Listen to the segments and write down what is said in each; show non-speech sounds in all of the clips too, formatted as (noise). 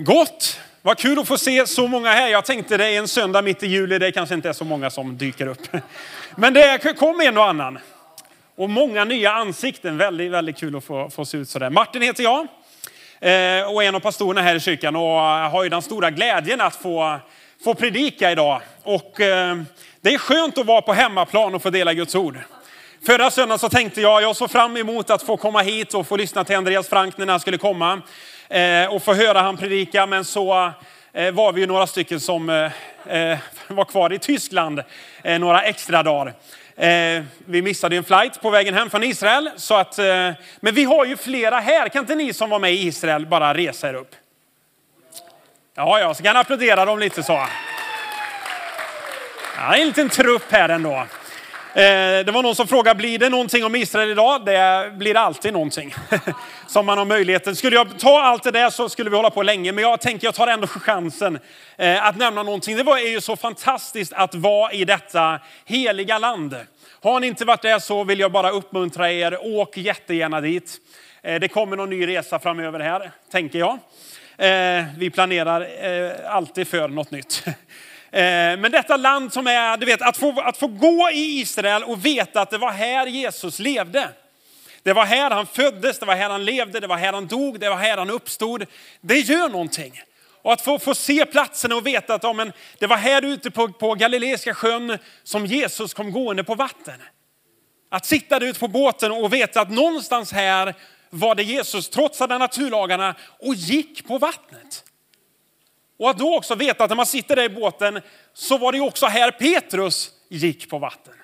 Gott! Vad kul att få se så många här. Jag tänkte det är en söndag mitt i juli, det kanske inte är så många som dyker upp. (laughs) Men det kom en och annan. Och många nya ansikten, väldigt, väldigt kul att få, få se ut sådär. Martin heter jag eh, och är en av pastorerna här i kyrkan och eh, har ju den stora glädjen att få, få predika idag. Och eh, det är skönt att vara på hemmaplan och få dela Guds ord. Förra söndagen så tänkte jag, jag såg fram emot att få komma hit och få lyssna till Andreas Frank när han skulle komma. Eh, och få höra han predika. Men så eh, var vi ju några stycken som eh, var kvar i Tyskland några extra dagar. Vi missade en flight på vägen hem från Israel. Så att, men vi har ju flera här. Kan inte ni som var med i Israel bara resa er upp? Ja, ja, så kan applådera dem lite så. Ja, en liten trupp här ändå. Eh, det var någon som frågade, blir det någonting om Israel idag? Det blir alltid någonting (laughs) som man har möjligheten. Skulle jag ta allt det där så skulle vi hålla på länge, men jag tänker jag tar ändå chansen eh, att nämna någonting. Det var ju så fantastiskt att vara i detta heliga land. Har ni inte varit där så vill jag bara uppmuntra er, åk jättegärna dit. Eh, det kommer någon ny resa framöver här, tänker jag. Vi planerar alltid för något nytt. (laughs) Eh, men detta land som är, du vet, att få, att få gå i Israel och veta att det var här Jesus levde. Det var här han föddes, det var här han levde, det var här han dog, det var här han uppstod. Det gör någonting. Och att få, få se platsen och veta att ja, men det var här ute på, på Galileiska sjön som Jesus kom gående på vatten. Att sitta där ute på båten och veta att någonstans här var det Jesus trotsade naturlagarna och gick på vattnet. Och att då också veta att när man sitter där i båten så var det också här Petrus gick på vatten.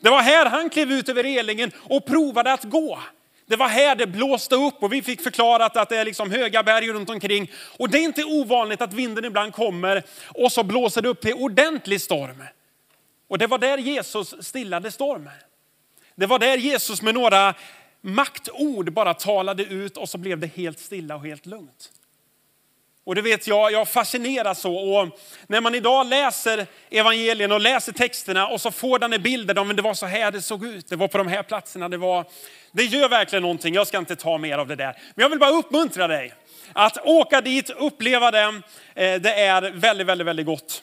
Det var här han klev ut över relingen och provade att gå. Det var här det blåste upp och vi fick förklarat att det är liksom höga berg runt omkring. Och det är inte ovanligt att vinden ibland kommer och så blåser det upp till ordentlig storm. Och det var där Jesus stillade stormen. Det var där Jesus med några maktord bara talade ut och så blev det helt stilla och helt lugnt. Och det vet jag, jag fascineras så. Och när man idag läser evangelien och läser texterna och så får den en bild av det var så här det såg ut, det var på de här platserna, det var... Det gör verkligen någonting, jag ska inte ta mer av det där. Men jag vill bara uppmuntra dig att åka dit, uppleva det. Eh, det är väldigt, väldigt, väldigt gott.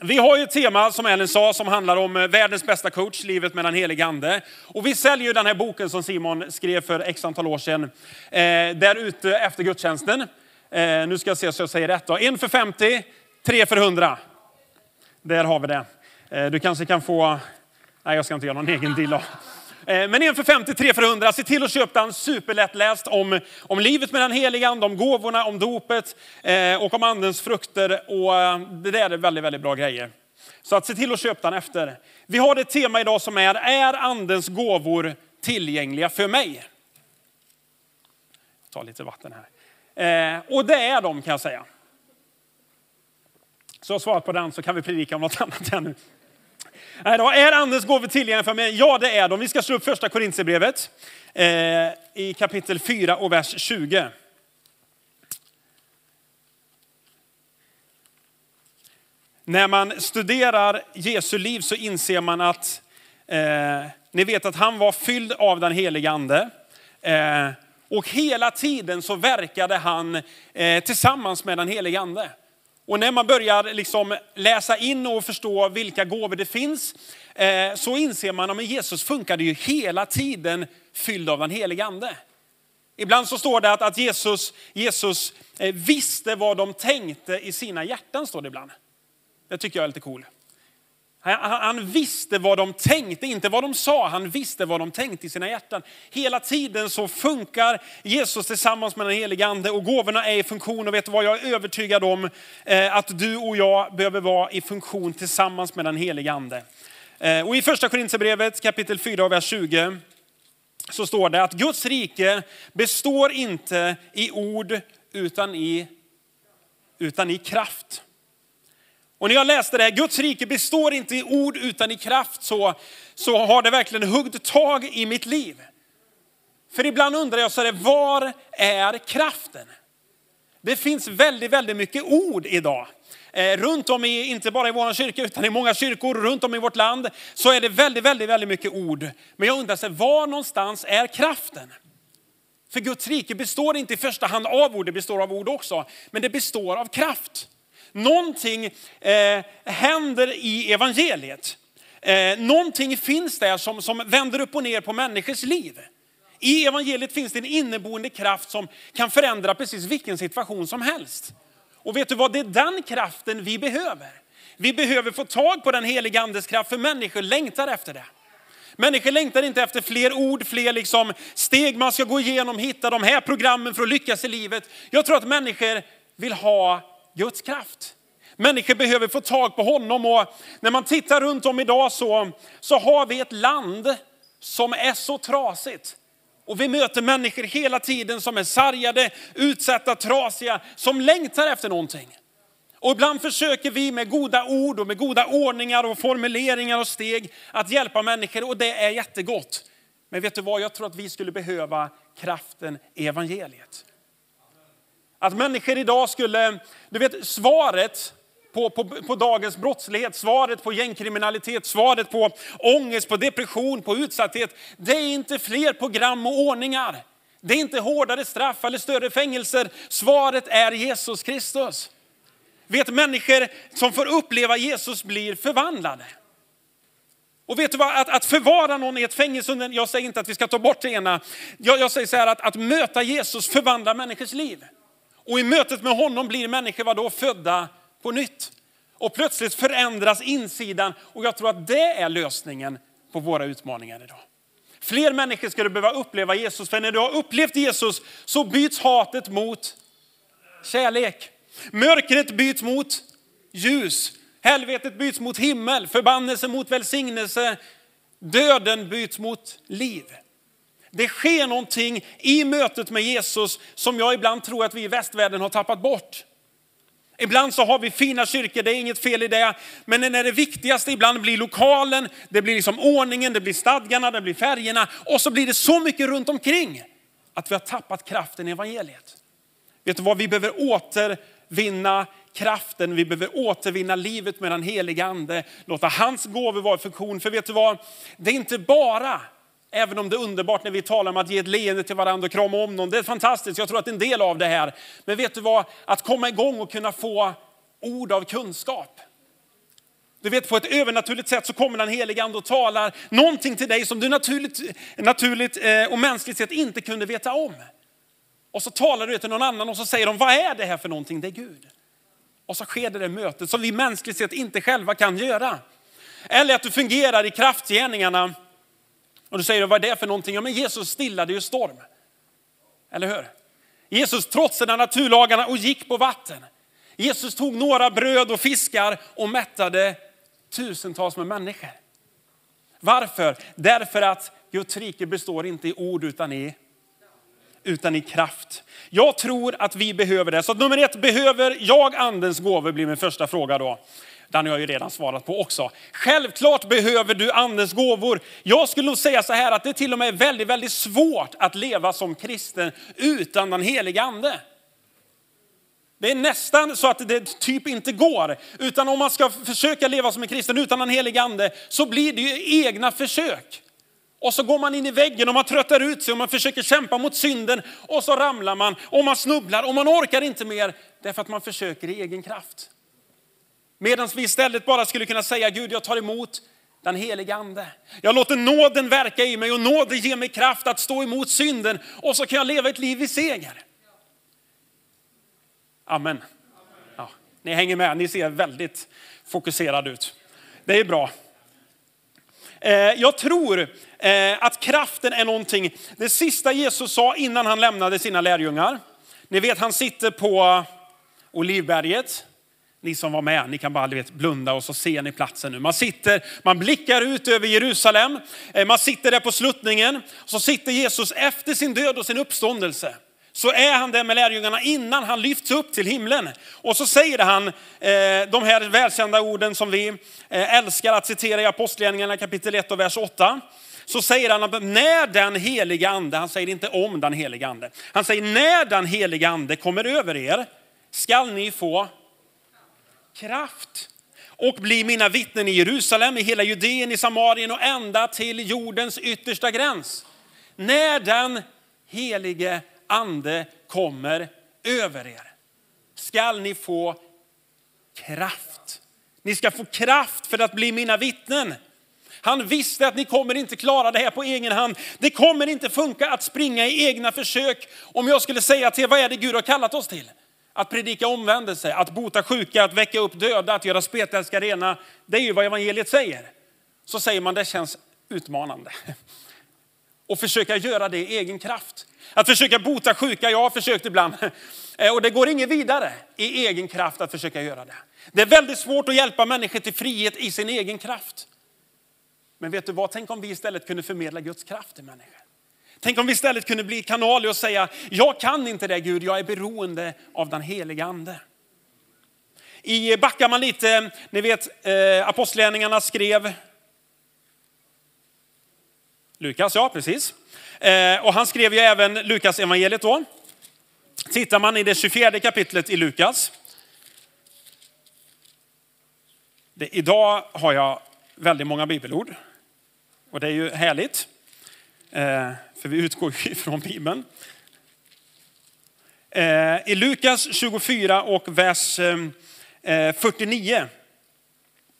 Vi har ju ett tema som Ellen sa som handlar om eh, världens bästa coach, livet med den helige ande. Och vi säljer ju den här boken som Simon skrev för x antal år sedan, eh, där ute efter gudstjänsten. Eh, nu ska jag se så jag säger rätt. Då. En för 50, tre för 100. Där har vi det. Eh, du kanske kan få... Nej, jag ska inte göra någon egen deal. Eh, men en för 50, tre för 100. Se till att köpa den superlättläst om, om livet med den heliga ande, om gåvorna, om dopet eh, och om andens frukter. Och eh, det där är väldigt, väldigt bra grejer. Så att se till att köpa den efter. Vi har ett tema idag som är, är andens gåvor tillgängliga för mig? Jag tar lite vatten här. Eh, och det är de kan jag säga. Så svar på den så kan vi predika om något (laughs) annat här nu. Nej, då, är andens gåvor tillgängliga för mig? Ja, det är de. Vi ska slå upp första Korintierbrevet eh, i kapitel 4 och vers 20. När man studerar Jesu liv så inser man att eh, ni vet att han var fylld av den heliga ande. Eh, och hela tiden så verkade han eh, tillsammans med den helige ande. Och när man börjar liksom läsa in och förstå vilka gåvor det finns, eh, så inser man att Jesus funkade ju hela tiden fylld av den helige ande. Ibland så står det att, att Jesus, Jesus eh, visste vad de tänkte i sina hjärtan, står det ibland. Det tycker jag är lite coolt. Han, visste vad de tänkte, inte vad de sa. Han visste vad de tänkte i sina hjärtan. Hela tiden så funkar Jesus tillsammans med den helige ande och gåvorna är i funktion. Och vet du vad, jag är övertygad om eh, att du och jag behöver vara i funktion tillsammans med den helige ande. Eh, och i första Korinthierbrevet kapitel 4 och vers 20 så står det att Guds rike består inte i ord utan i, utan i kraft. Och när jag läste det här, Guds rike består inte i ord utan i kraft, så, så har det verkligen huggt tag i mitt liv. För ibland undrar jag så här, var är kraften? Det finns väldigt, väldigt mycket ord idag. Eh, runt om i, inte bara i vår kyrka, utan i många kyrkor runt om i vårt land, så är det väldigt, väldigt, väldigt mycket ord. Men jag undrar, så här, var någonstans är kraften? För Guds rike består inte i första hand av ord, det består av ord också. Men det består av kraft. Någonting eh, händer i evangeliet. Eh, någonting finns där som, som vänder upp och ner på människors liv. I evangeliet finns det en inneboende kraft som kan förändra precis vilken situation som helst. Och vet du vad, det är den kraften vi behöver. Vi behöver få tag på den heliga andes kraft, för människor längtar efter det. Människor längtar inte efter fler ord, fler liksom steg man ska gå igenom, hitta de här programmen för att lyckas i livet. Jag tror att människor vill ha Guds kraft. Människor behöver få tag på honom och när man tittar runt om idag så, så har vi ett land som är så trasigt. Och vi möter människor hela tiden som är sargade, utsatta, trasiga, som längtar efter någonting. Och ibland försöker vi med goda ord och med goda ordningar och formuleringar och steg att hjälpa människor och det är jättegott. Men vet du vad, jag tror att vi skulle behöva kraften i evangeliet. Att människor idag skulle, du vet svaret på, på, på dagens brottslighet, svaret på gängkriminalitet, svaret på ångest, på depression, på utsatthet. Det är inte fler program och ordningar. Det är inte hårdare straff eller större fängelser. Svaret är Jesus Kristus. Vet människor som får uppleva Jesus blir förvandlade. Och vet du vad, att, att förvara någon i ett fängelse, jag säger inte att vi ska ta bort det ena. Jag, jag säger så här att, att möta Jesus förvandlar människors liv. Och i mötet med honom blir människor vad då födda på nytt. Och plötsligt förändras insidan och jag tror att det är lösningen på våra utmaningar idag. Fler människor skulle behöva uppleva Jesus, för när du har upplevt Jesus så byts hatet mot kärlek. Mörkret byts mot ljus. Helvetet byts mot himmel, förbannelse mot välsignelse. Döden byts mot liv. Det sker någonting i mötet med Jesus som jag ibland tror att vi i västvärlden har tappat bort. Ibland så har vi fina kyrkor, det är inget fel i det. Men när det viktigaste ibland blir lokalen, det blir liksom ordningen, det blir stadgarna, det blir färgerna. Och så blir det så mycket runt omkring att vi har tappat kraften i evangeliet. Vet du vad, vi behöver återvinna kraften, vi behöver återvinna livet med den heliga ande. Låta hans gåvor vara i funktion. För vet du vad, det är inte bara Även om det är underbart när vi talar om att ge ett leende till varandra och krama om någon. Det är fantastiskt, jag tror att det är en del av det här. Men vet du vad? Att komma igång och kunna få ord av kunskap. Du vet på ett övernaturligt sätt så kommer den helige ande och talar någonting till dig som du naturligt, naturligt eh, och mänskligt sett inte kunde veta om. Och så talar du till någon annan och så säger de, vad är det här för någonting? Det är Gud. Och så sker det det mötet som vi mänskligt sett inte själva kan göra. Eller att du fungerar i kraftgärningarna och du säger, vad är det för någonting? Ja, men Jesus stillade ju storm. Eller hur? Jesus trotsade naturlagarna och gick på vatten. Jesus tog några bröd och fiskar och mättade tusentals med människor. Varför? Därför att Guds rike består inte i ord utan i, utan i kraft. Jag tror att vi behöver det. Så nummer ett, behöver jag andens gåvor blir min första fråga då. Den har jag ju redan svarat på också. Självklart behöver du andens gåvor. Jag skulle nog säga så här att det till och med är väldigt, väldigt svårt att leva som kristen utan den heliga ande. Det är nästan så att det typ inte går. Utan om man ska försöka leva som en kristen utan den heliga ande så blir det ju egna försök. Och så går man in i väggen och man tröttar ut sig och man försöker kämpa mot synden och så ramlar man och man snubblar och man orkar inte mer därför att man försöker i egen kraft. Medan vi istället bara skulle kunna säga Gud, jag tar emot den heliga ande. Jag låter nåden verka i mig och nåden ger mig kraft att stå emot synden och så kan jag leva ett liv i seger. Amen. Ja, ni hänger med, ni ser väldigt fokuserade ut. Det är bra. Eh, jag tror eh, att kraften är någonting, det sista Jesus sa innan han lämnade sina lärjungar. Ni vet han sitter på Olivberget ni som var med, ni kan bara vet, blunda och så ser ni platsen nu. Man sitter, man blickar ut över Jerusalem, eh, man sitter där på sluttningen. Så sitter Jesus efter sin död och sin uppståndelse. Så är han där med lärjungarna innan han lyfts upp till himlen. Och så säger han eh, de här välkända orden som vi eh, älskar att citera i Apostlagärningarna kapitel 1 och vers 8 så säger han att när den heliga ande, han säger inte om den heliga ande, han säger när den heliga ande kommer över er skall ni få kraft och bli mina vittnen i Jerusalem, i hela Judeen, i Samarien och ända till jordens yttersta gräns. När den helige ande kommer över er skall ni få kraft. Ni ska få kraft för att bli mina vittnen. Han visste att ni kommer inte klara det här på egen hand. Det kommer inte funka att springa i egna försök. Om jag skulle säga till er, vad är det Gud har kallat oss till? Att predika omvändelse, att bota sjuka, att väcka upp döda, att göra spetälska rena. Det är ju vad evangeliet säger. Så säger man det känns utmanande. Och försöka göra det i egen kraft. Att försöka bota sjuka, jag har försökt ibland. Och det går inget vidare i egen kraft att försöka göra det. Det är väldigt svårt att hjälpa människor till frihet i sin egen kraft. Men vet du vad, tänk om vi istället kunde förmedla Guds kraft till människor. Tänk om vi istället kunde bli kanaler och säga, jag kan inte det Gud, jag är beroende av den heliga ande. I backar man lite, ni vet eh, apostlärningarna skrev, Lukas ja precis. Eh, och han skrev ju även Lukas evangeliet då. Tittar man i det 24 kapitlet i Lukas. Det, idag har jag väldigt många bibelord. Och det är ju härligt. Eh, för vi utgår ju (laughs) ifrån Bibeln. Eh, I Lukas 24 och vers eh, 49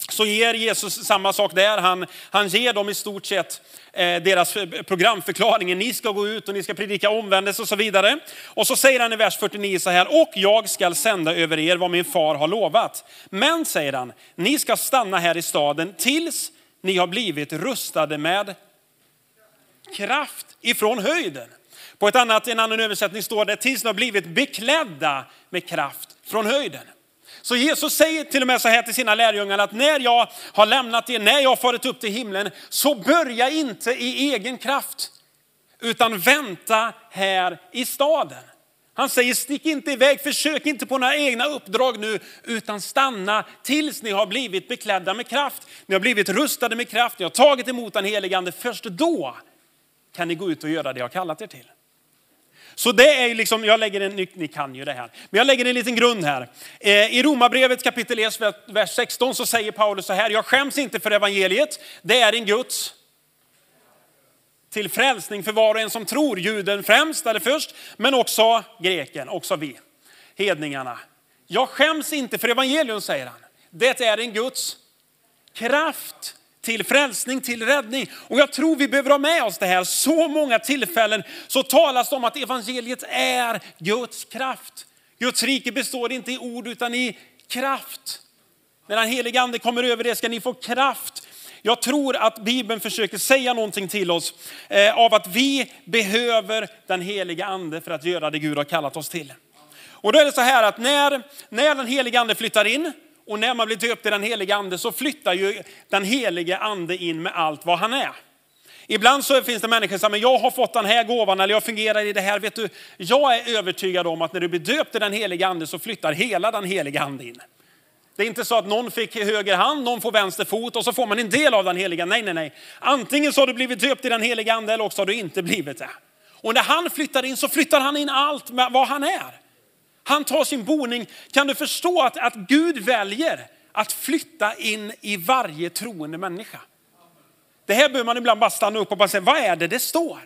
så ger Jesus samma sak där. Han, han ger dem i stort sett eh, deras programförklaring. Ni ska gå ut och ni ska predika omvändelse och så vidare. Och så säger han i vers 49 så här, och jag ska sända över er vad min far har lovat. Men, säger han, ni ska stanna här i staden tills ni har blivit rustade med kraft ifrån höjden. På ett annat, en annan översättning står det, tills ni har blivit beklädda med kraft från höjden. Så Jesus säger till och med så här till sina lärjungar att när jag har lämnat er, när jag har farit upp till himlen, så börja inte i egen kraft, utan vänta här i staden. Han säger stick inte iväg, försök inte på några egna uppdrag nu, utan stanna tills ni har blivit beklädda med kraft. Ni har blivit rustade med kraft, ni har tagit emot den helige ande. Först då kan ni gå ut och göra det jag kallat er till. Så det är liksom, jag lägger en, ni kan ju det här, men jag lägger en liten grund här. Eh, I Romarbrevet kapitel 1, vers 16 så säger Paulus så här, jag skäms inte för evangeliet, det är en Guds till frälsning för var och en som tror, juden främst eller först, men också greken, också vi, hedningarna. Jag skäms inte för evangelium, säger han. Det är en Guds kraft till frälsning, till räddning. Och jag tror vi behöver ha med oss det här. Så många tillfällen så talas det om att evangeliet är Guds kraft. Guds rike består inte i ord utan i kraft. När den helige ande kommer över det ska ni få kraft. Jag tror att Bibeln försöker säga någonting till oss eh, av att vi behöver den heliga ande för att göra det Gud har kallat oss till. Och då är det så här att när, när den heliga ande flyttar in, och när man blir döpt i den helige ande så flyttar ju den helige ande in med allt vad han är. Ibland så finns det människor som säger, jag har fått den här gåvan eller jag fungerar i det här. Vet du, jag är övertygad om att när du blir döpt i den helige ande så flyttar hela den helige ande in. Det är inte så att någon fick höger hand, någon får vänster fot och så får man en del av den heliga. Nej, nej, nej. Antingen så har du blivit döpt i den heliga ande eller också har du inte blivit det. Och när han flyttar in så flyttar han in allt med vad han är. Han tar sin boning. Kan du förstå att, att Gud väljer att flytta in i varje troende människa? Det här behöver man ibland bara stanna upp och bara säga, vad är det det står?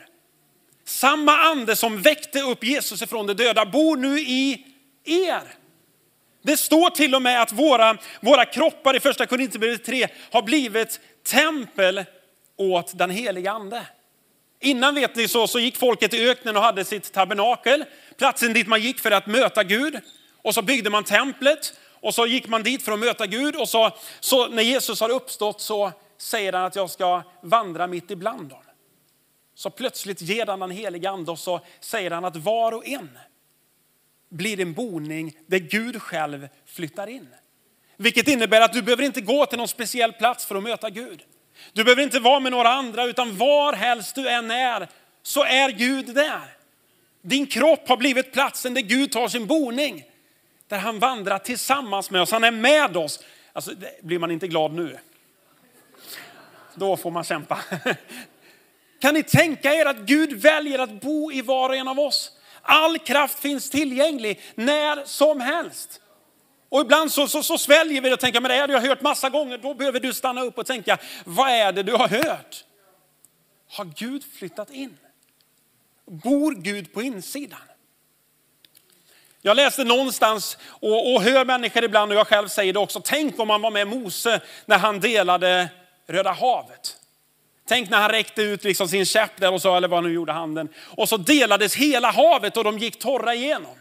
Samma ande som väckte upp Jesus ifrån de döda bor nu i er. Det står till och med att våra, våra kroppar i första Korinthierbrevet 3 har blivit tempel åt den heliga ande. Innan vet ni så, så gick folket i öknen och hade sitt tabernakel, platsen dit man gick för att möta Gud. Och så byggde man templet och så gick man dit för att möta Gud. Och så, så när Jesus har uppstått så säger han att jag ska vandra mitt ibland dem. Så plötsligt ger han den helige ande och så säger han att var och en blir en boning där Gud själv flyttar in. Vilket innebär att du behöver inte gå till någon speciell plats för att möta Gud. Du behöver inte vara med några andra, utan var helst du än är, så är Gud där. Din kropp har blivit platsen där Gud tar sin boning. Där han vandrar tillsammans med oss, han är med oss. Alltså, blir man inte glad nu? Då får man kämpa. (laughs) Kan ni tänka er att Gud väljer att bo i var och en av oss? All kraft finns tillgänglig när som helst. Och ibland så, så, så sväljer vi det och tänker, men det har jag hört massa gånger. Då behöver du stanna upp och tänka, vad är det du har hört? Har Gud flyttat in? bor Gud på insidan. Jag läste någonstans och, och hör människor ibland, och jag själv säger det också, tänk om man var med Mose när han delade Röda havet. Tänk när han räckte ut liksom sin käpp där och så, eller vad nu gjorde handen. Och så delades hela havet och de gick torra igenom.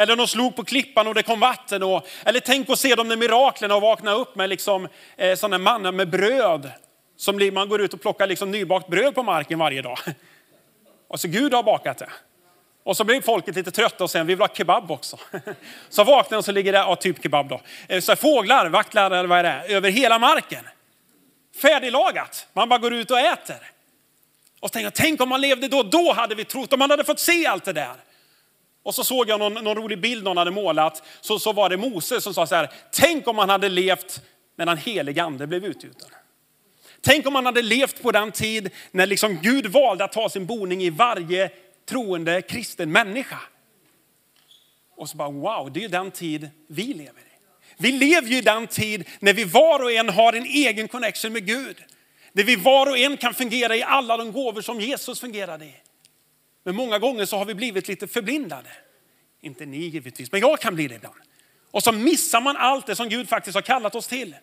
Eller de slog på klippan och det kom vatten. Och, eller tänk att se de där miraklerna och vakna upp med liksom, eh, sådana mannar med bröd. Som man går ut och plockar liksom nybakt bröd på marken varje dag. Och så Gud har bakat det. Och så blir folket lite trötta och säger vi vill ha kebab också. (laughs) Så vaknar de och så ligger det, ja typ kebab då. Eh, så fåglar vaktlar eller vad är det, över hela marken. Färdiglagat, man bara går ut och äter. Och så tänker jag, tänk om man levde då, då hade vi trott, om man hade fått se allt det där. Och så såg jag någon, någon rolig bild någon hade målat, så, så var det Mose som sa så här, tänk om man hade levt när den helige ande blev utgjuten. Tänk om man hade levt på den tid när liksom Gud valde att ta sin boning i varje troende kristen människa. Och så bara wow, det är den tid vi lever i. Vi lever ju i den tid när vi var och en har en egen connection med Gud. Där vi var och en kan fungera i alla de gåvor som Jesus fungerade i. Men många gånger så har vi blivit lite förblindade. Inte ni givetvis, men jag kan bli det ibland. Och så missar man allt det som Gud faktiskt har kallat oss till.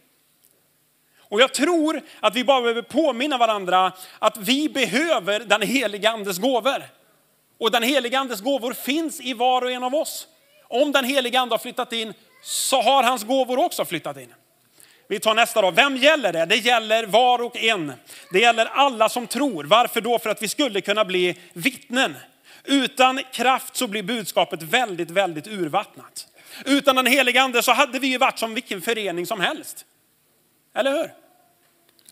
Och jag tror att vi bara behöver påminna varandra att vi behöver den heliga andes gåvor. Och den heliga andes gåvor finns i var och en av oss. Om den heliga ande har flyttat in så har hans gåvor också flyttat in. Vi tar nästa då. Vem gäller det? Det gäller var och en. Det gäller alla som tror. Varför då? För att vi skulle kunna bli vittnen. Utan kraft så blir budskapet väldigt, väldigt urvattnat. Utan den heliga ande så hade vi ju varit som vilken förening som helst. Eller hur?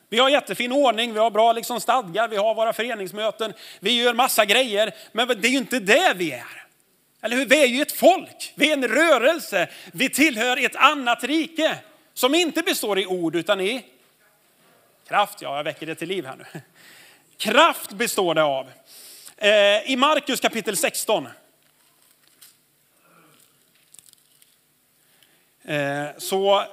Vi har jättefin ordning, vi har bra liksom stadgar, vi har våra föreningsmöten, vi gör massa grejer. Men det är ju inte det vi är. Eller hur? Vi är ju ett folk, vi är en rörelse, vi tillhör ett annat rike som inte består i ord utan i kraft. Ja, jag väcker det till liv här nu. Kraft består det av. Eh, I Markus kapitel 16. Eh, så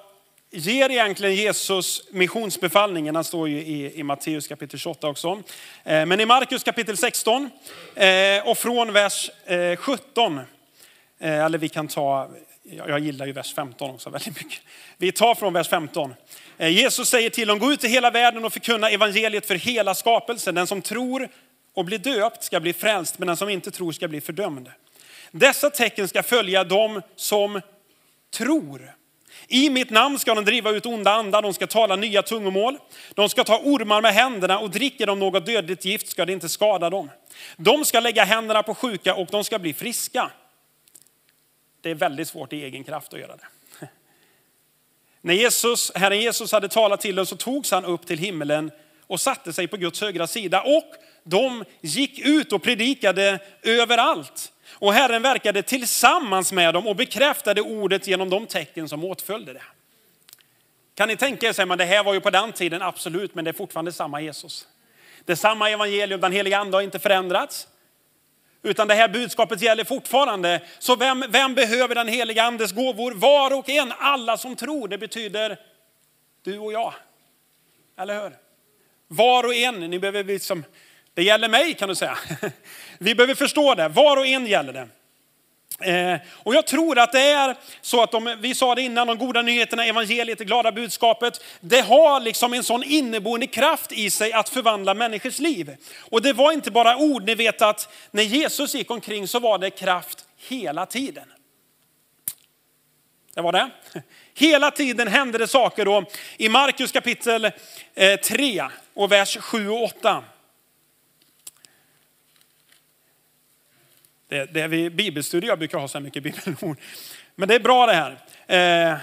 ger egentligen Jesus missionsbefallningen, han står ju i, i Matteus kapitel 28 också. Eh, men i Markus kapitel 16 och från vers 17, eller vi kan ta, jag gillar ju vers 15 också väldigt mycket. Vi tar från vers 15. Eh, Jesus säger till dem, gå ut i hela världen och förkunna evangeliet för hela skapelsen. Den som tror och blir döpt ska bli frälst, men den som inte tror ska bli fördömd. Dessa tecken ska följa dem som tror. I mitt namn ska de driva ut onda andar, de ska tala nya tungomål. De ska ta ormar med händerna och dricker de något dödligt gift ska det inte skada dem. De ska lägga händerna på sjuka och de ska bli friska. Det är väldigt svårt i egen kraft att göra det. När Jesus, Herren Jesus hade talat till dem så togs han upp till himmelen och satte sig på Guds högra sida. Och de gick ut och predikade överallt. Och Herren verkade tillsammans med dem och bekräftade ordet genom de tecken som åtföljde det. Kan ni tänka er, säger man, det här var ju på den tiden, absolut, men det är fortfarande samma Jesus. Det är samma evangelium, den heliga ande har inte förändrats. Utan det här budskapet gäller fortfarande. Så vem, vem behöver den heliga andes gåvor? Var och en, alla som tror. Det betyder du och jag. Eller hur? Var och en, ni behöver liksom det gäller mig kan du säga. (laughs) Vi behöver förstå det, var och en gäller det. Eh, och jag tror att det är så att de, vi sa det innan, de goda nyheterna, evangeliet, det glada budskapet, det har liksom en sån inneboende kraft i sig att förvandla människors liv. Och det var inte bara ord, ni vet att när Jesus gick omkring så var det kraft hela tiden. Det var det. Hela tiden hände det saker då. I Markus kapitel eh, 3 och vers 7 och 8. Det, det är vid bibelstudier, jag brukar ha så här mycket bibelord. Men det är bra det här. Eh,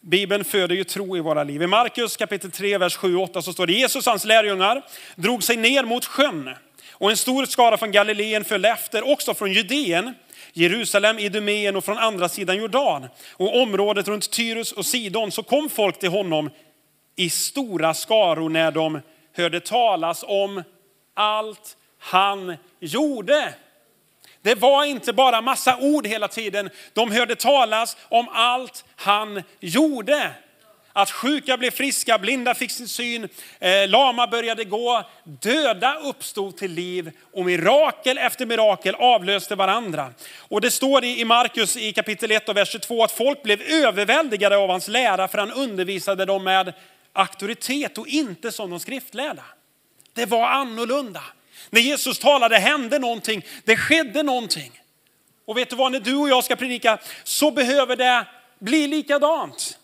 Bibeln föder ju tro i våra liv. I Markus kapitel 3, vers 7-8 så står det Jesus hans lärjungar drog sig ner mot sjön och en stor skara från Galileen följde efter, också från Judeen, Jerusalem, Idumeen och från andra sidan Jordan och området runt Tyrus och Sidon. Så kom folk till honom i stora skaror när de hörde talas om allt han gjorde. Det var inte bara massa ord hela tiden. De hörde talas om allt han gjorde. Att sjuka blev friska, blinda fick sin syn, eh, lama började gå, döda uppstod till liv och mirakel efter mirakel avlöste varandra. Och det står i Markus i kapitel 1 och vers 22 att folk blev överväldigade av hans lära för han undervisade dem med auktoritet och inte som de skriftlärda. Det var annorlunda. När Jesus talade hände någonting, det skedde någonting. Och vet du vad, när du och jag ska predika så behöver det bli likadant.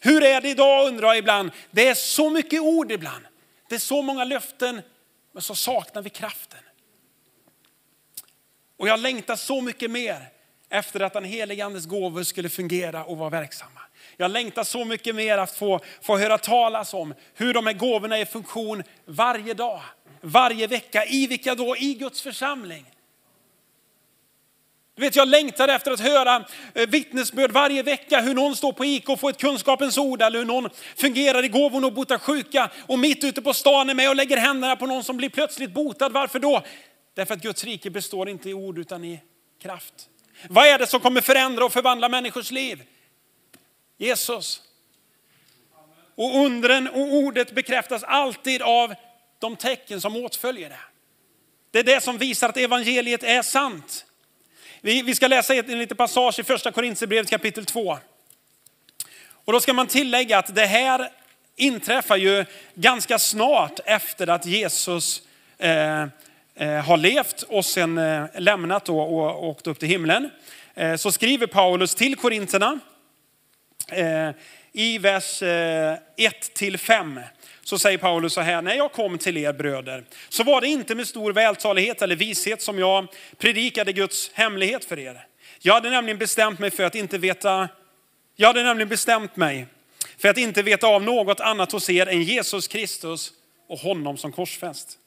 Hur är det idag undrar jag ibland. Det är så mycket ord ibland. Det är så många löften, men så saknar vi kraften. Och jag längtar så mycket mer efter att den helige andes gåvor skulle fungera och vara verksamma. Jag längtar så mycket mer att få, få höra talas om hur de här gåvorna är i funktion varje dag, varje vecka. I vilka då? I Guds församling. Du vet, jag längtar efter att höra eh, vittnesbörd varje vecka hur någon står på IK och får ett kunskapens ord eller hur någon fungerar i gåvorna och botar sjuka och mitt ute på stan är med och lägger händerna på någon som blir plötsligt botad. Varför då? Därför att Guds rike består inte i ord utan i kraft. Vad är det som kommer förändra och förvandla människors liv? Jesus. Och undren och ordet bekräftas alltid av de tecken som åtföljer det. Det är det som visar att evangeliet är sant. Vi, vi ska läsa en liten passage i första Korintierbrevet kapitel 2. Och då ska man tillägga att det här inträffar ju ganska snart efter att Jesus eh, eh, har levt och sen eh, lämnat och, och åkt upp till himlen. Eh, så skriver Paulus till korinterna eh, i vers eh, 1 till 5 så säger Paulus så här, när jag kom till er bröder så var det inte med stor vältalighet eller vishet som jag predikade Guds hemlighet för er. Jag hade nämligen bestämt mig för att inte veta, jag hade nämligen bestämt mig för att inte veta av något annat hos er än Jesus Kristus och honom som korsfäst.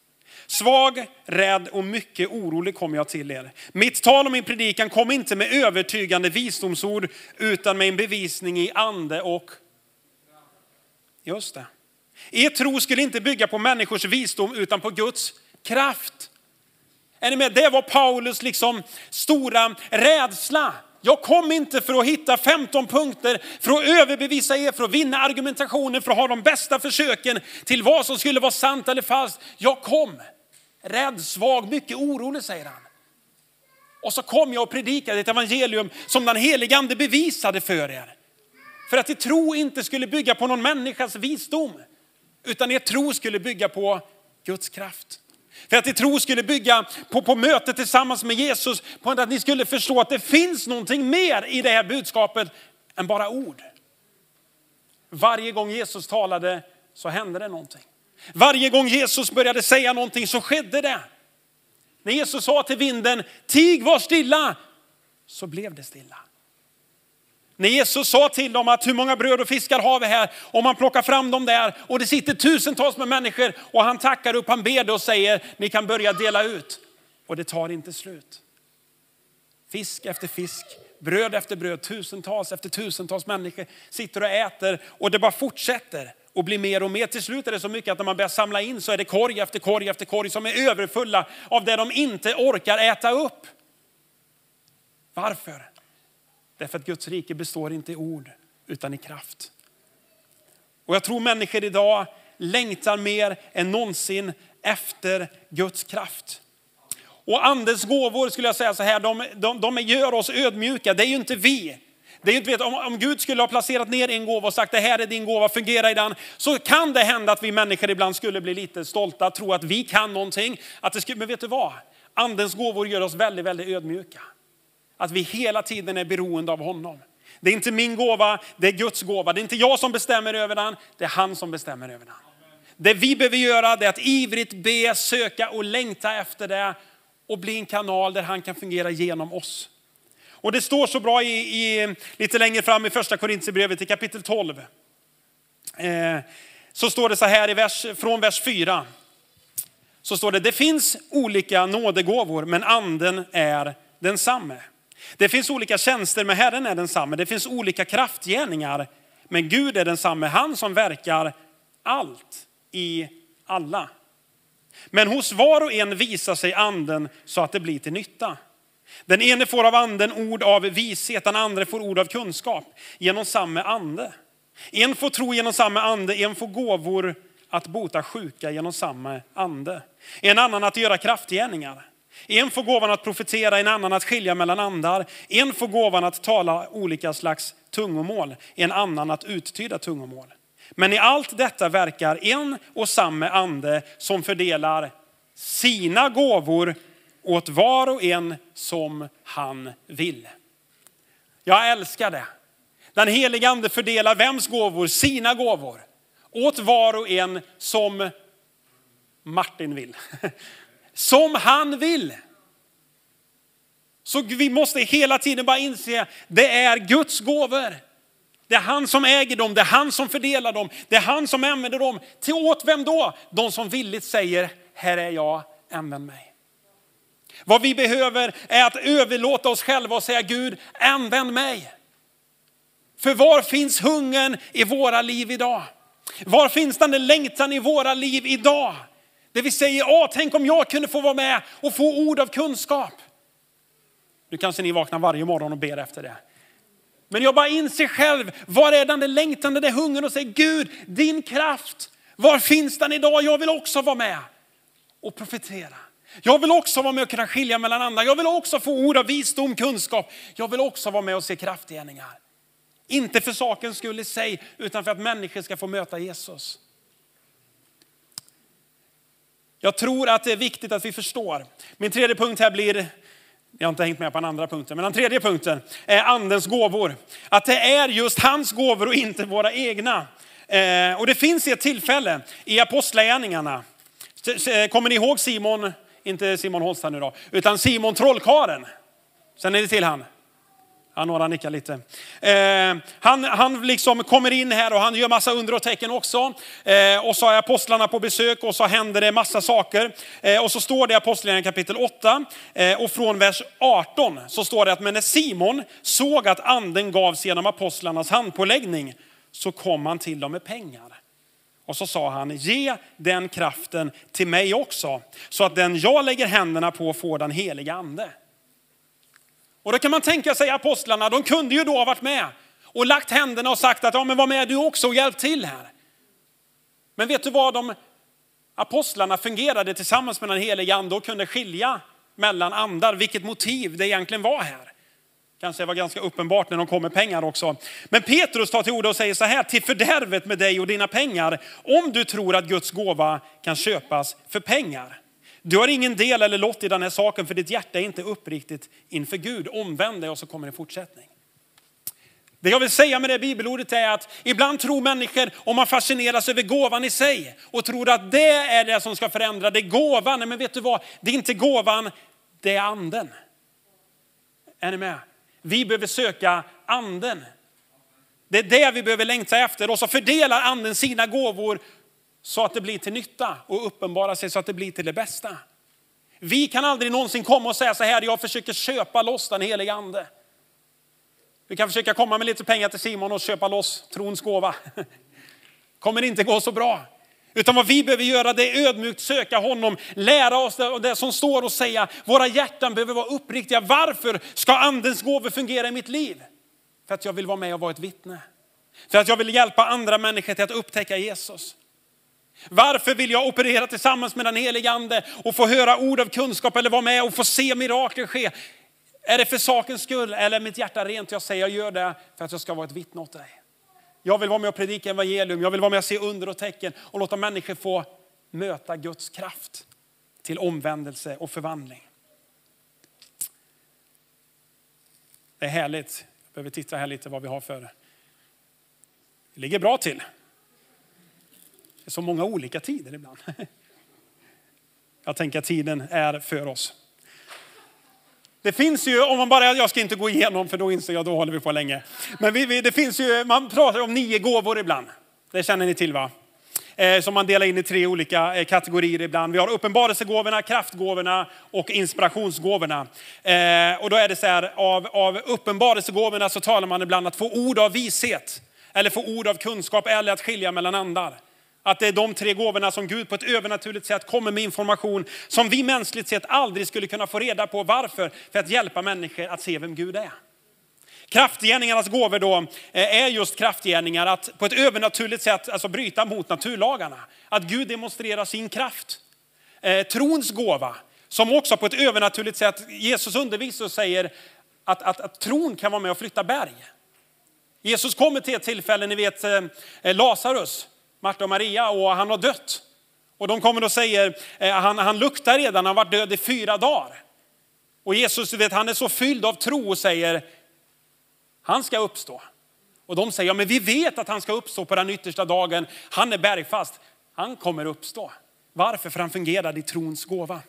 Svag, rädd och mycket orolig kom jag till er. Mitt tal och min predikan kom inte med övertygande visdomsord utan med en bevisning i ande och... Just det. Er tro skulle inte bygga på människors visdom utan på Guds kraft. Är ni med? Det var Paulus liksom stora rädsla. Jag kom inte för att hitta 15 punkter, för att överbevisa er, för att vinna argumentationen, för att ha de bästa försöken till vad som skulle vara sant eller falskt. Jag kom rädd, svag, mycket orolig säger han. Och så kom jag och predikade ett evangelium som den helige ande bevisade för er. För att er tro inte skulle bygga på någon människas visdom, utan er tro skulle bygga på Guds kraft. För att er tro skulle bygga på, på mötet tillsammans med Jesus, på att ni skulle förstå att det finns någonting mer i det här budskapet än bara ord. Varje gång Jesus talade så hände det någonting. Varje gång Jesus började säga någonting så skedde det. När Jesus sa till vinden, tig var stilla, så blev det stilla. När Jesus sa till dem att hur många bröd och fiskar har vi här? Om man plockar fram dem där och det sitter tusentals med människor och han tackar upp, han ber och säger ni kan börja dela ut. Och det tar inte slut. Fisk efter fisk, bröd efter bröd, tusentals efter tusentals människor sitter och äter och det bara fortsätter och blir mer och mer. Till slut är det så mycket att när man börjar samla in så är det korg efter korg efter korg som är överfulla av det de inte orkar äta upp. Varför? Därför att Guds rike består inte i ord utan i kraft. Och jag tror människor idag längtar mer än någonsin efter Guds kraft. Och andens gåvor skulle jag säga så här, de, de, de gör oss ödmjuka. Det är ju inte vi. Det är inte, vet, om, om Gud skulle ha placerat ner en gåva och sagt det här är din gåva, fungera i den. Så kan det hända att vi människor ibland skulle bli lite stolta, tro att vi kan någonting. Att det skulle, men vet du vad? Andens gåvor gör oss väldigt, väldigt ödmjuka. Att vi hela tiden är beroende av honom. Det är inte min gåva, det är Guds gåva. Det är inte jag som bestämmer över den, det är han som bestämmer över den. Det vi behöver göra är att ivrigt be, söka och längta efter det och bli en kanal där han kan fungera genom oss. Och det står så bra i, i lite längre fram i första Korintierbrevet i kapitel 12. Eh, så står det så här i vers, från vers 4. Så står det, det finns olika nådegåvor men anden är densamme. Det finns olika tjänster men Herren är densamme. Det finns olika kraftgärningar men Gud är densamme. Han som verkar allt i alla. Men hos var och en visar sig anden så att det blir till nytta. Den ene får av anden ord av vishet, den andra får ord av kunskap genom samma ande. En får tro genom samma ande, en får gåvor att bota sjuka genom samma ande. En annan att göra kraftgärningar. En får gåvan att profetera, en annan att skilja mellan andar. En får gåvan att tala olika slags tungomål, en annan att uttyda tungomål. Men i allt detta verkar en och samma ande som fördelar sina gåvor åt var och en som han vill. Jag älskar det. Den helige ande fördelar vems gåvor? Sina gåvor. Åt var och en som Martin vill. (laughs) Som han vill. Så vi måste hela tiden bara inse, det är Guds gåvor. Det är han som äger dem, det är han som fördelar dem, det är han som använder dem. Till åt vem då? De som villigt säger, här är jag, använd mig. Vad vi behöver är att överlåta oss själva och säga Gud, använd mig. För var finns hungern i våra liv idag? Var finns den längtan i våra liv idag? Det vi säger, åh, tänk om jag kunde få vara med och få ord av kunskap. Nu kanske ni vaknar varje morgon och ber efter det. Men jag bara inser själv, var är den där längtan, den där hungern och säger Gud, din kraft, var finns den idag? Jag vill också vara med och profetera. Jag vill också vara med och kunna skilja mellan andra. Jag vill också få ord av visdom, kunskap. Jag vill också vara med och se kraftgärningar. Inte för sakens skull i sig, utan för att människor ska få möta Jesus. Jag tror att det är viktigt att vi förstår. Min tredje punkt här blir, jag har inte hängt med på den andra punkten, men den tredje punkten är andens gåvor. Att det är just hans gåvor och inte våra egna. Eh, och det finns ett tillfälle i apostlagärningarna. Eh, kommer ni ihåg Simon, inte Simon Holst här nu då, utan Simon trollkaren? Känner ni till han? Ja, några nickar lite. Eh, han, han liksom kommer in här och han gör massa under och tecken också. Eh, och så är apostlarna på besök och så händer det massa saker. Eh, och så står det i Apostlagärningarna kapitel 8 eh, och från vers 18 så står det att men när Simon såg att anden gavs genom apostlarnas handpåläggning så kom han till dem med pengar. Och så sa han, ge den kraften till mig också, så att den jag lägger händerna på får den heliga ande. Och då kan man tänka sig apostlarna, de kunde ju då ha varit med och lagt händerna och sagt att ja, men var med du också och hjälp till här. Men vet du vad, de apostlarna fungerade tillsammans med den helige ande och kunde skilja mellan andar, vilket motiv det egentligen var här. Kanske var ganska uppenbart när de kom med pengar också. Men Petrus tar till orda och säger så här, till fördärvet med dig och dina pengar, om du tror att Guds gåva kan köpas för pengar. Du har ingen del eller lott i den här saken för ditt hjärta är inte uppriktigt inför Gud. Omvänd dig och så kommer en fortsättning. Det jag vill säga med det bibelordet är att ibland tror människor, om man fascineras över gåvan i sig och tror att det är det som ska förändra, det är gåvan. Men vet du vad, det är inte gåvan, det är anden. Är ni med? Vi behöver söka anden. Det är det vi behöver längta efter och så fördelar anden sina gåvor så att det blir till nytta och uppenbara sig så att det blir till det bästa. Vi kan aldrig någonsin komma och säga så här, jag försöker köpa loss den helige ande. Vi kan försöka komma med lite pengar till Simon och köpa loss trons gåva. (laughs) kommer inte gå så bra. Utan vad vi behöver göra det är ödmjukt söka honom, lära oss det, det som står och säga, våra hjärtan behöver vara uppriktiga. Varför ska andens gåvor fungera i mitt liv? För att jag vill vara med och vara ett vittne. För att jag vill hjälpa andra människor till att upptäcka Jesus. Varför vill jag operera tillsammans med den helige ande och få höra ord av kunskap eller vara med och få se mirakel ske? Är det för sakens skull eller är mitt hjärta rent? Jag säger jag gör det för att jag ska vara ett vittne åt dig. Jag vill vara med och predika evangelium, jag vill vara med och se under och tecken och låta människor få möta Guds kraft till omvändelse och förvandling. Det är härligt. Jag behöver titta här lite vad vi har för. Det ligger bra till. Det är så många olika tider ibland. (laughs) Jag tänker att tiden är för oss. Det finns ju, om man bara, jag ska inte gå igenom för då inser jag, då håller vi på länge. Men vi, vi, det finns ju, man pratar om nio gåvor ibland. Det känner ni till va? Eh, som man delar in i tre olika eh, kategorier ibland. Vi har uppenbarelsegåvorna, kraftgåvorna och inspirationsgåvorna. Eh, och då är det så här, av, av uppenbarelsegåvorna så talar man ibland att få ord av vishet. Eller få ord av kunskap eller att skilja mellan andar. Att det är de tre gåvorna som Gud på ett övernaturligt sätt kommer med information som vi mänskligt sett aldrig skulle kunna få reda på. Varför? För att hjälpa människor att se vem Gud är. Kraftgärningarnas gåvor då eh, är just kraftgärningar att på ett övernaturligt sätt alltså bryta mot naturlagarna. Att Gud demonstrerar sin kraft. Eh, trons gåva, som också på ett övernaturligt sätt, Jesus undervisar och säger att, att, att tron kan vara med och flytta berg. Jesus kommer till ett tillfälle, ni vet eh, Lazarus, Marta och Maria, och han har dött. Och de kommer och säger, eh, han, han luktar redan, han har varit död i fyra dagar. Och Jesus, du vet, han är så fylld av tro och säger, han ska uppstå. Och de säger, ja men vi vet att han ska uppstå på den yttersta dagen. Han är bergfast. Han kommer uppstå. Varför? För han fungerar i trons gåva.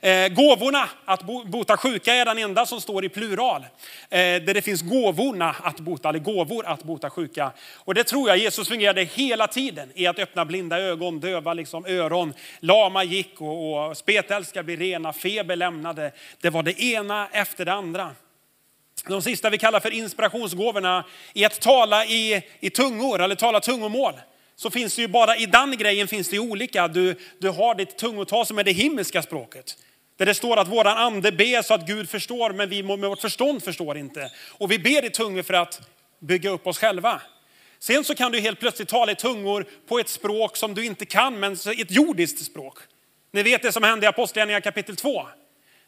Eh, gåvorna att bota sjuka är den enda som står i plural. Eh, där det finns gåvorna att bota, eller gåvor att bota sjuka. Och det tror jag Jesus fungerade hela tiden i att öppna blinda ögon, döva liksom öron. Lama gick och, och spetälska blev rena, feber lämnade. Det var det ena efter det andra. De sista vi kallar för inspirationsgåvorna är att tala i, i tungor eller tala tungomål så finns det ju bara i den grejen finns det olika. Du, du har ditt tungotal som är det himmelska språket. Där det står att våran ande ber så att Gud förstår, men vi med vårt förstånd förstår inte. Och vi ber i tungor för att bygga upp oss själva. Sen så kan du helt plötsligt tala i tungor på ett språk som du inte kan, men ett jordiskt språk. Ni vet det som hände i Apostlagärningarna kapitel 2.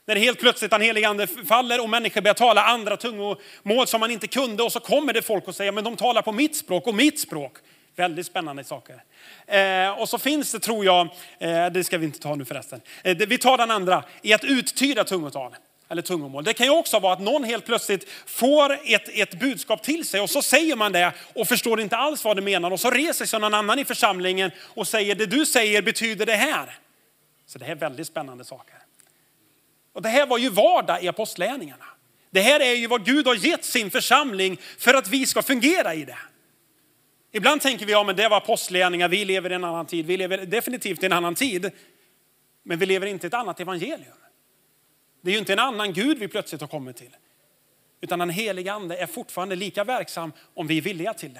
När helt plötsligt den helige ande faller och människor börjar tala andra tungomål som man inte kunde och så kommer det folk och säger, men de talar på mitt språk och mitt språk. Väldigt spännande saker. Eh, och så finns det, tror jag, eh, det ska vi inte ta nu förresten. Eh, det, vi tar den andra, i att uttyda tungotal. Eller tungomål. Det kan ju också vara att någon helt plötsligt får ett, ett budskap till sig och så säger man det och förstår inte alls vad det menar. Och så reser sig någon annan i församlingen och säger det du säger betyder det här. Så det här är väldigt spännande saker. Och det här var ju vardag i apostlärningarna. Det här är ju vad Gud har gett sin församling för att vi ska fungera i det. Ibland tänker vi, ja men det var apostlagärningar, vi lever i en annan tid. Vi lever definitivt i en annan tid. Men vi lever inte i ett annat evangelium. Det är ju inte en annan Gud vi plötsligt har kommit till. Utan den helige ande är fortfarande lika verksam om vi är villiga till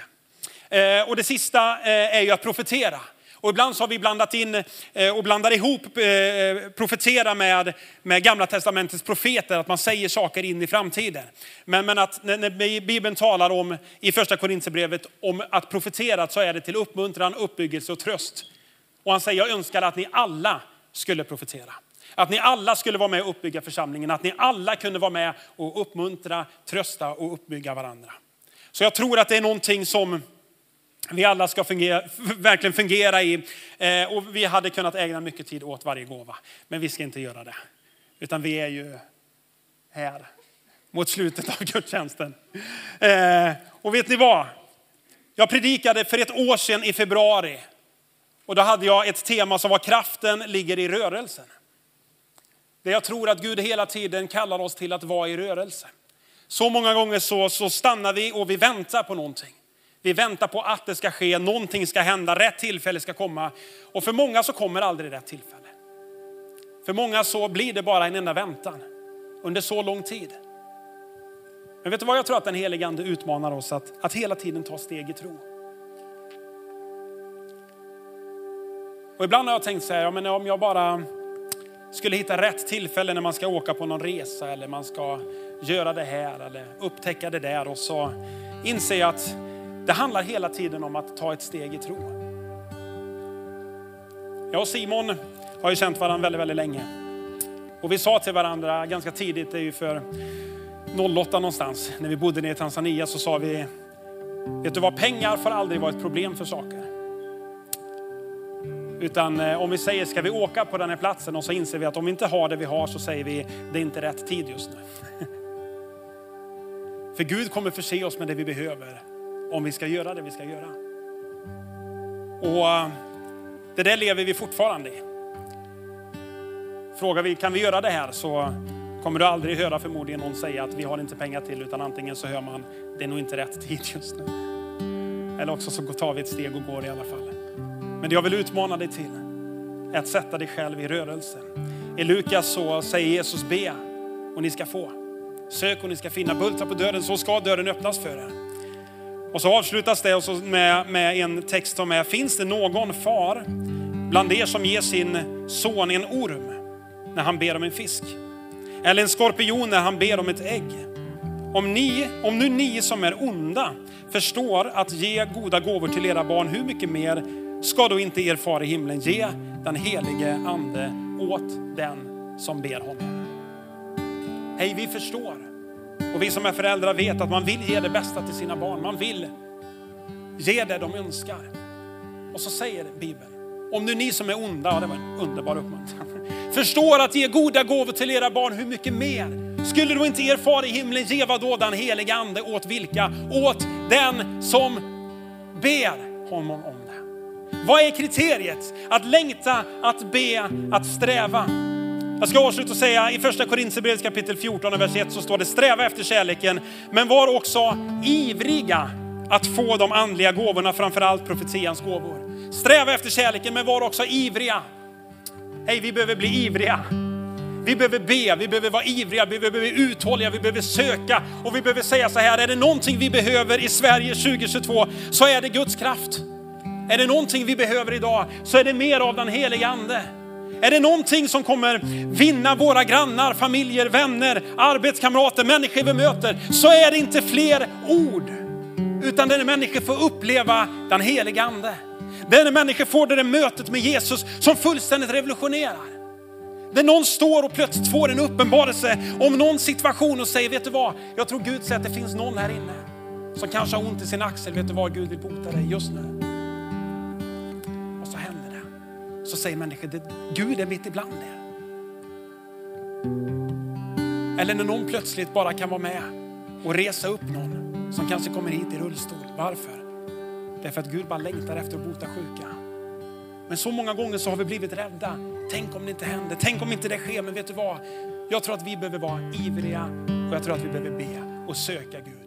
det. Eh, och det sista eh, är ju att profetera. Och ibland så har vi blandat in eh, och blandar ihop eh, profetera med, med gamla testamentets profeter, att man säger saker in i framtiden. Men, men att när, när Bibeln talar om i första Korintierbrevet om att profetera så är det till uppmuntran, uppbyggelse och tröst. Och han säger, jag önskar att ni alla skulle profetera. Att ni alla skulle vara med och uppbygga församlingen, att ni alla kunde vara med och uppmuntra, trösta och uppbygga varandra. Så jag tror att det är någonting som vi alla ska fungera, (laughs) verkligen fungera i. Eh, och vi hade kunnat ägna mycket tid åt varje gåva. Men vi ska inte göra det. Utan vi är ju här mot slutet av (laughs) gudstjänsten. Eh, och vet ni vad? Jag predikade för ett år sedan i februari. Och då hade jag ett tema som var kraften ligger i rörelsen. Där jag tror att Gud hela tiden kallar oss till att vara i rörelse. Så många gånger så, så stannar vi och vi väntar på någonting. Vi väntar på att det ska ske, någonting ska hända, rätt tillfälle ska komma. Och för många så kommer aldrig rätt tillfälle. För många så blir det bara en enda väntan under så lång tid. Men vet du vad jag tror att den helige ande utmanar oss att, att hela tiden ta steg i tro. Och ibland har jag tänkt så här, ja, men om jag bara skulle hitta rätt tillfälle när man ska åka på någon resa eller man ska göra det här eller upptäcka det där och så inser jag att det handlar hela tiden om att ta ett steg i tro. Jag och Simon har ju känt varandra väldigt, väldigt länge. Och vi sa till varandra ganska tidigt, det är ju för 08 någonstans, när vi bodde nere i Tanzania så sa vi, vet du vad, pengar får aldrig vara ett problem för saker. Utan eh, om vi säger, ska vi åka på den här platsen och så inser vi att om vi inte har det vi har så säger vi, det är inte rätt tid just nu. (laughs) För Gud kommer förse oss med det vi behöver om vi ska göra det vi ska göra. Och eh, det där lever vi fortfarande i. Frågar vi, kan vi göra det här? Så kommer du aldrig höra förmodligen någon säga att vi har inte pengar till, utan antingen så hör man, det är nog inte rätt tid just nu. Eller också så tar vi ett steg och går i alla fall. Men det jag vill utmana dig till är att sätta dig själv i rörelse. I Lukas så säger Jesus be och ni ska få. Sök och ni ska finna, bulta på dörren så ska dörren öppnas för er. Och så avslutas det med, med en text som är, finns det någon far bland er som ger sin son en orm när han ber om en fisk? Eller en skorpion när han ber om ett ägg? om, ni, om nu ni som är onda förstår att ge goda gåvor till era barn, hur mycket mer ska då inte er far i himlen ge den helige ande åt den som ber honom? Hej, vi förstår. Och vi som är föräldrar vet att man vill ge det bästa till sina barn. Man vill ge det de önskar. Och så säger Bibeln, om nu ni som är onda, ja, det var en underbar uppmuntran, (laughs) förstår att ge goda gåvor till era barn, hur mycket mer? Skulle då inte er far i himlen ge vad då den heliga ande åt vilka? Åt den som ber honom om det. Vad är kriteriet? Att längta, att be, att sträva. Jag ska avsluta och säga i första Korinthierbrevet kapitel 14 vers 1 så står det sträva efter kärleken men var också ivriga att få de andliga gåvorna, framförallt profetians gåvor. Sträva efter kärleken men var också ivriga. Hej, vi behöver bli ivriga. Vi behöver be, vi behöver vara ivriga, vi behöver bli uthålliga, vi behöver söka och vi behöver säga så här, är det någonting vi behöver i Sverige 2022 så är det Guds kraft. Är det någonting vi behöver idag så är det mer av den heliga ande. Är det någonting som kommer vinna våra grannar, familjer, vänner, arbetskamrater, människor vi möter, så är det inte fler ord. Utan det är när människor får uppleva den heliga ande. Det är när människor får det där mötet med Jesus som fullständigt revolutionerar. Där någon står och plötsligt får en uppenbarelse om någon situation och säger, vet du vad? Jag tror Gud säger att det finns någon här inne som kanske har ont i sin axel. Vet du vad? Gud vill bota dig just nu. Så säger människor, Gud är mitt ibland er. Eller när någon plötsligt bara kan vara med och resa upp någon som kanske kommer hit i rullstol. Varför? Därför att Gud bara längtar efter att bota sjuka. Men så många gånger så har vi blivit rädda. Tänk om det inte händer, tänk om inte det sker. Men vet du vad? Jag tror att vi behöver vara ivriga och jag tror att vi behöver be och söka Gud.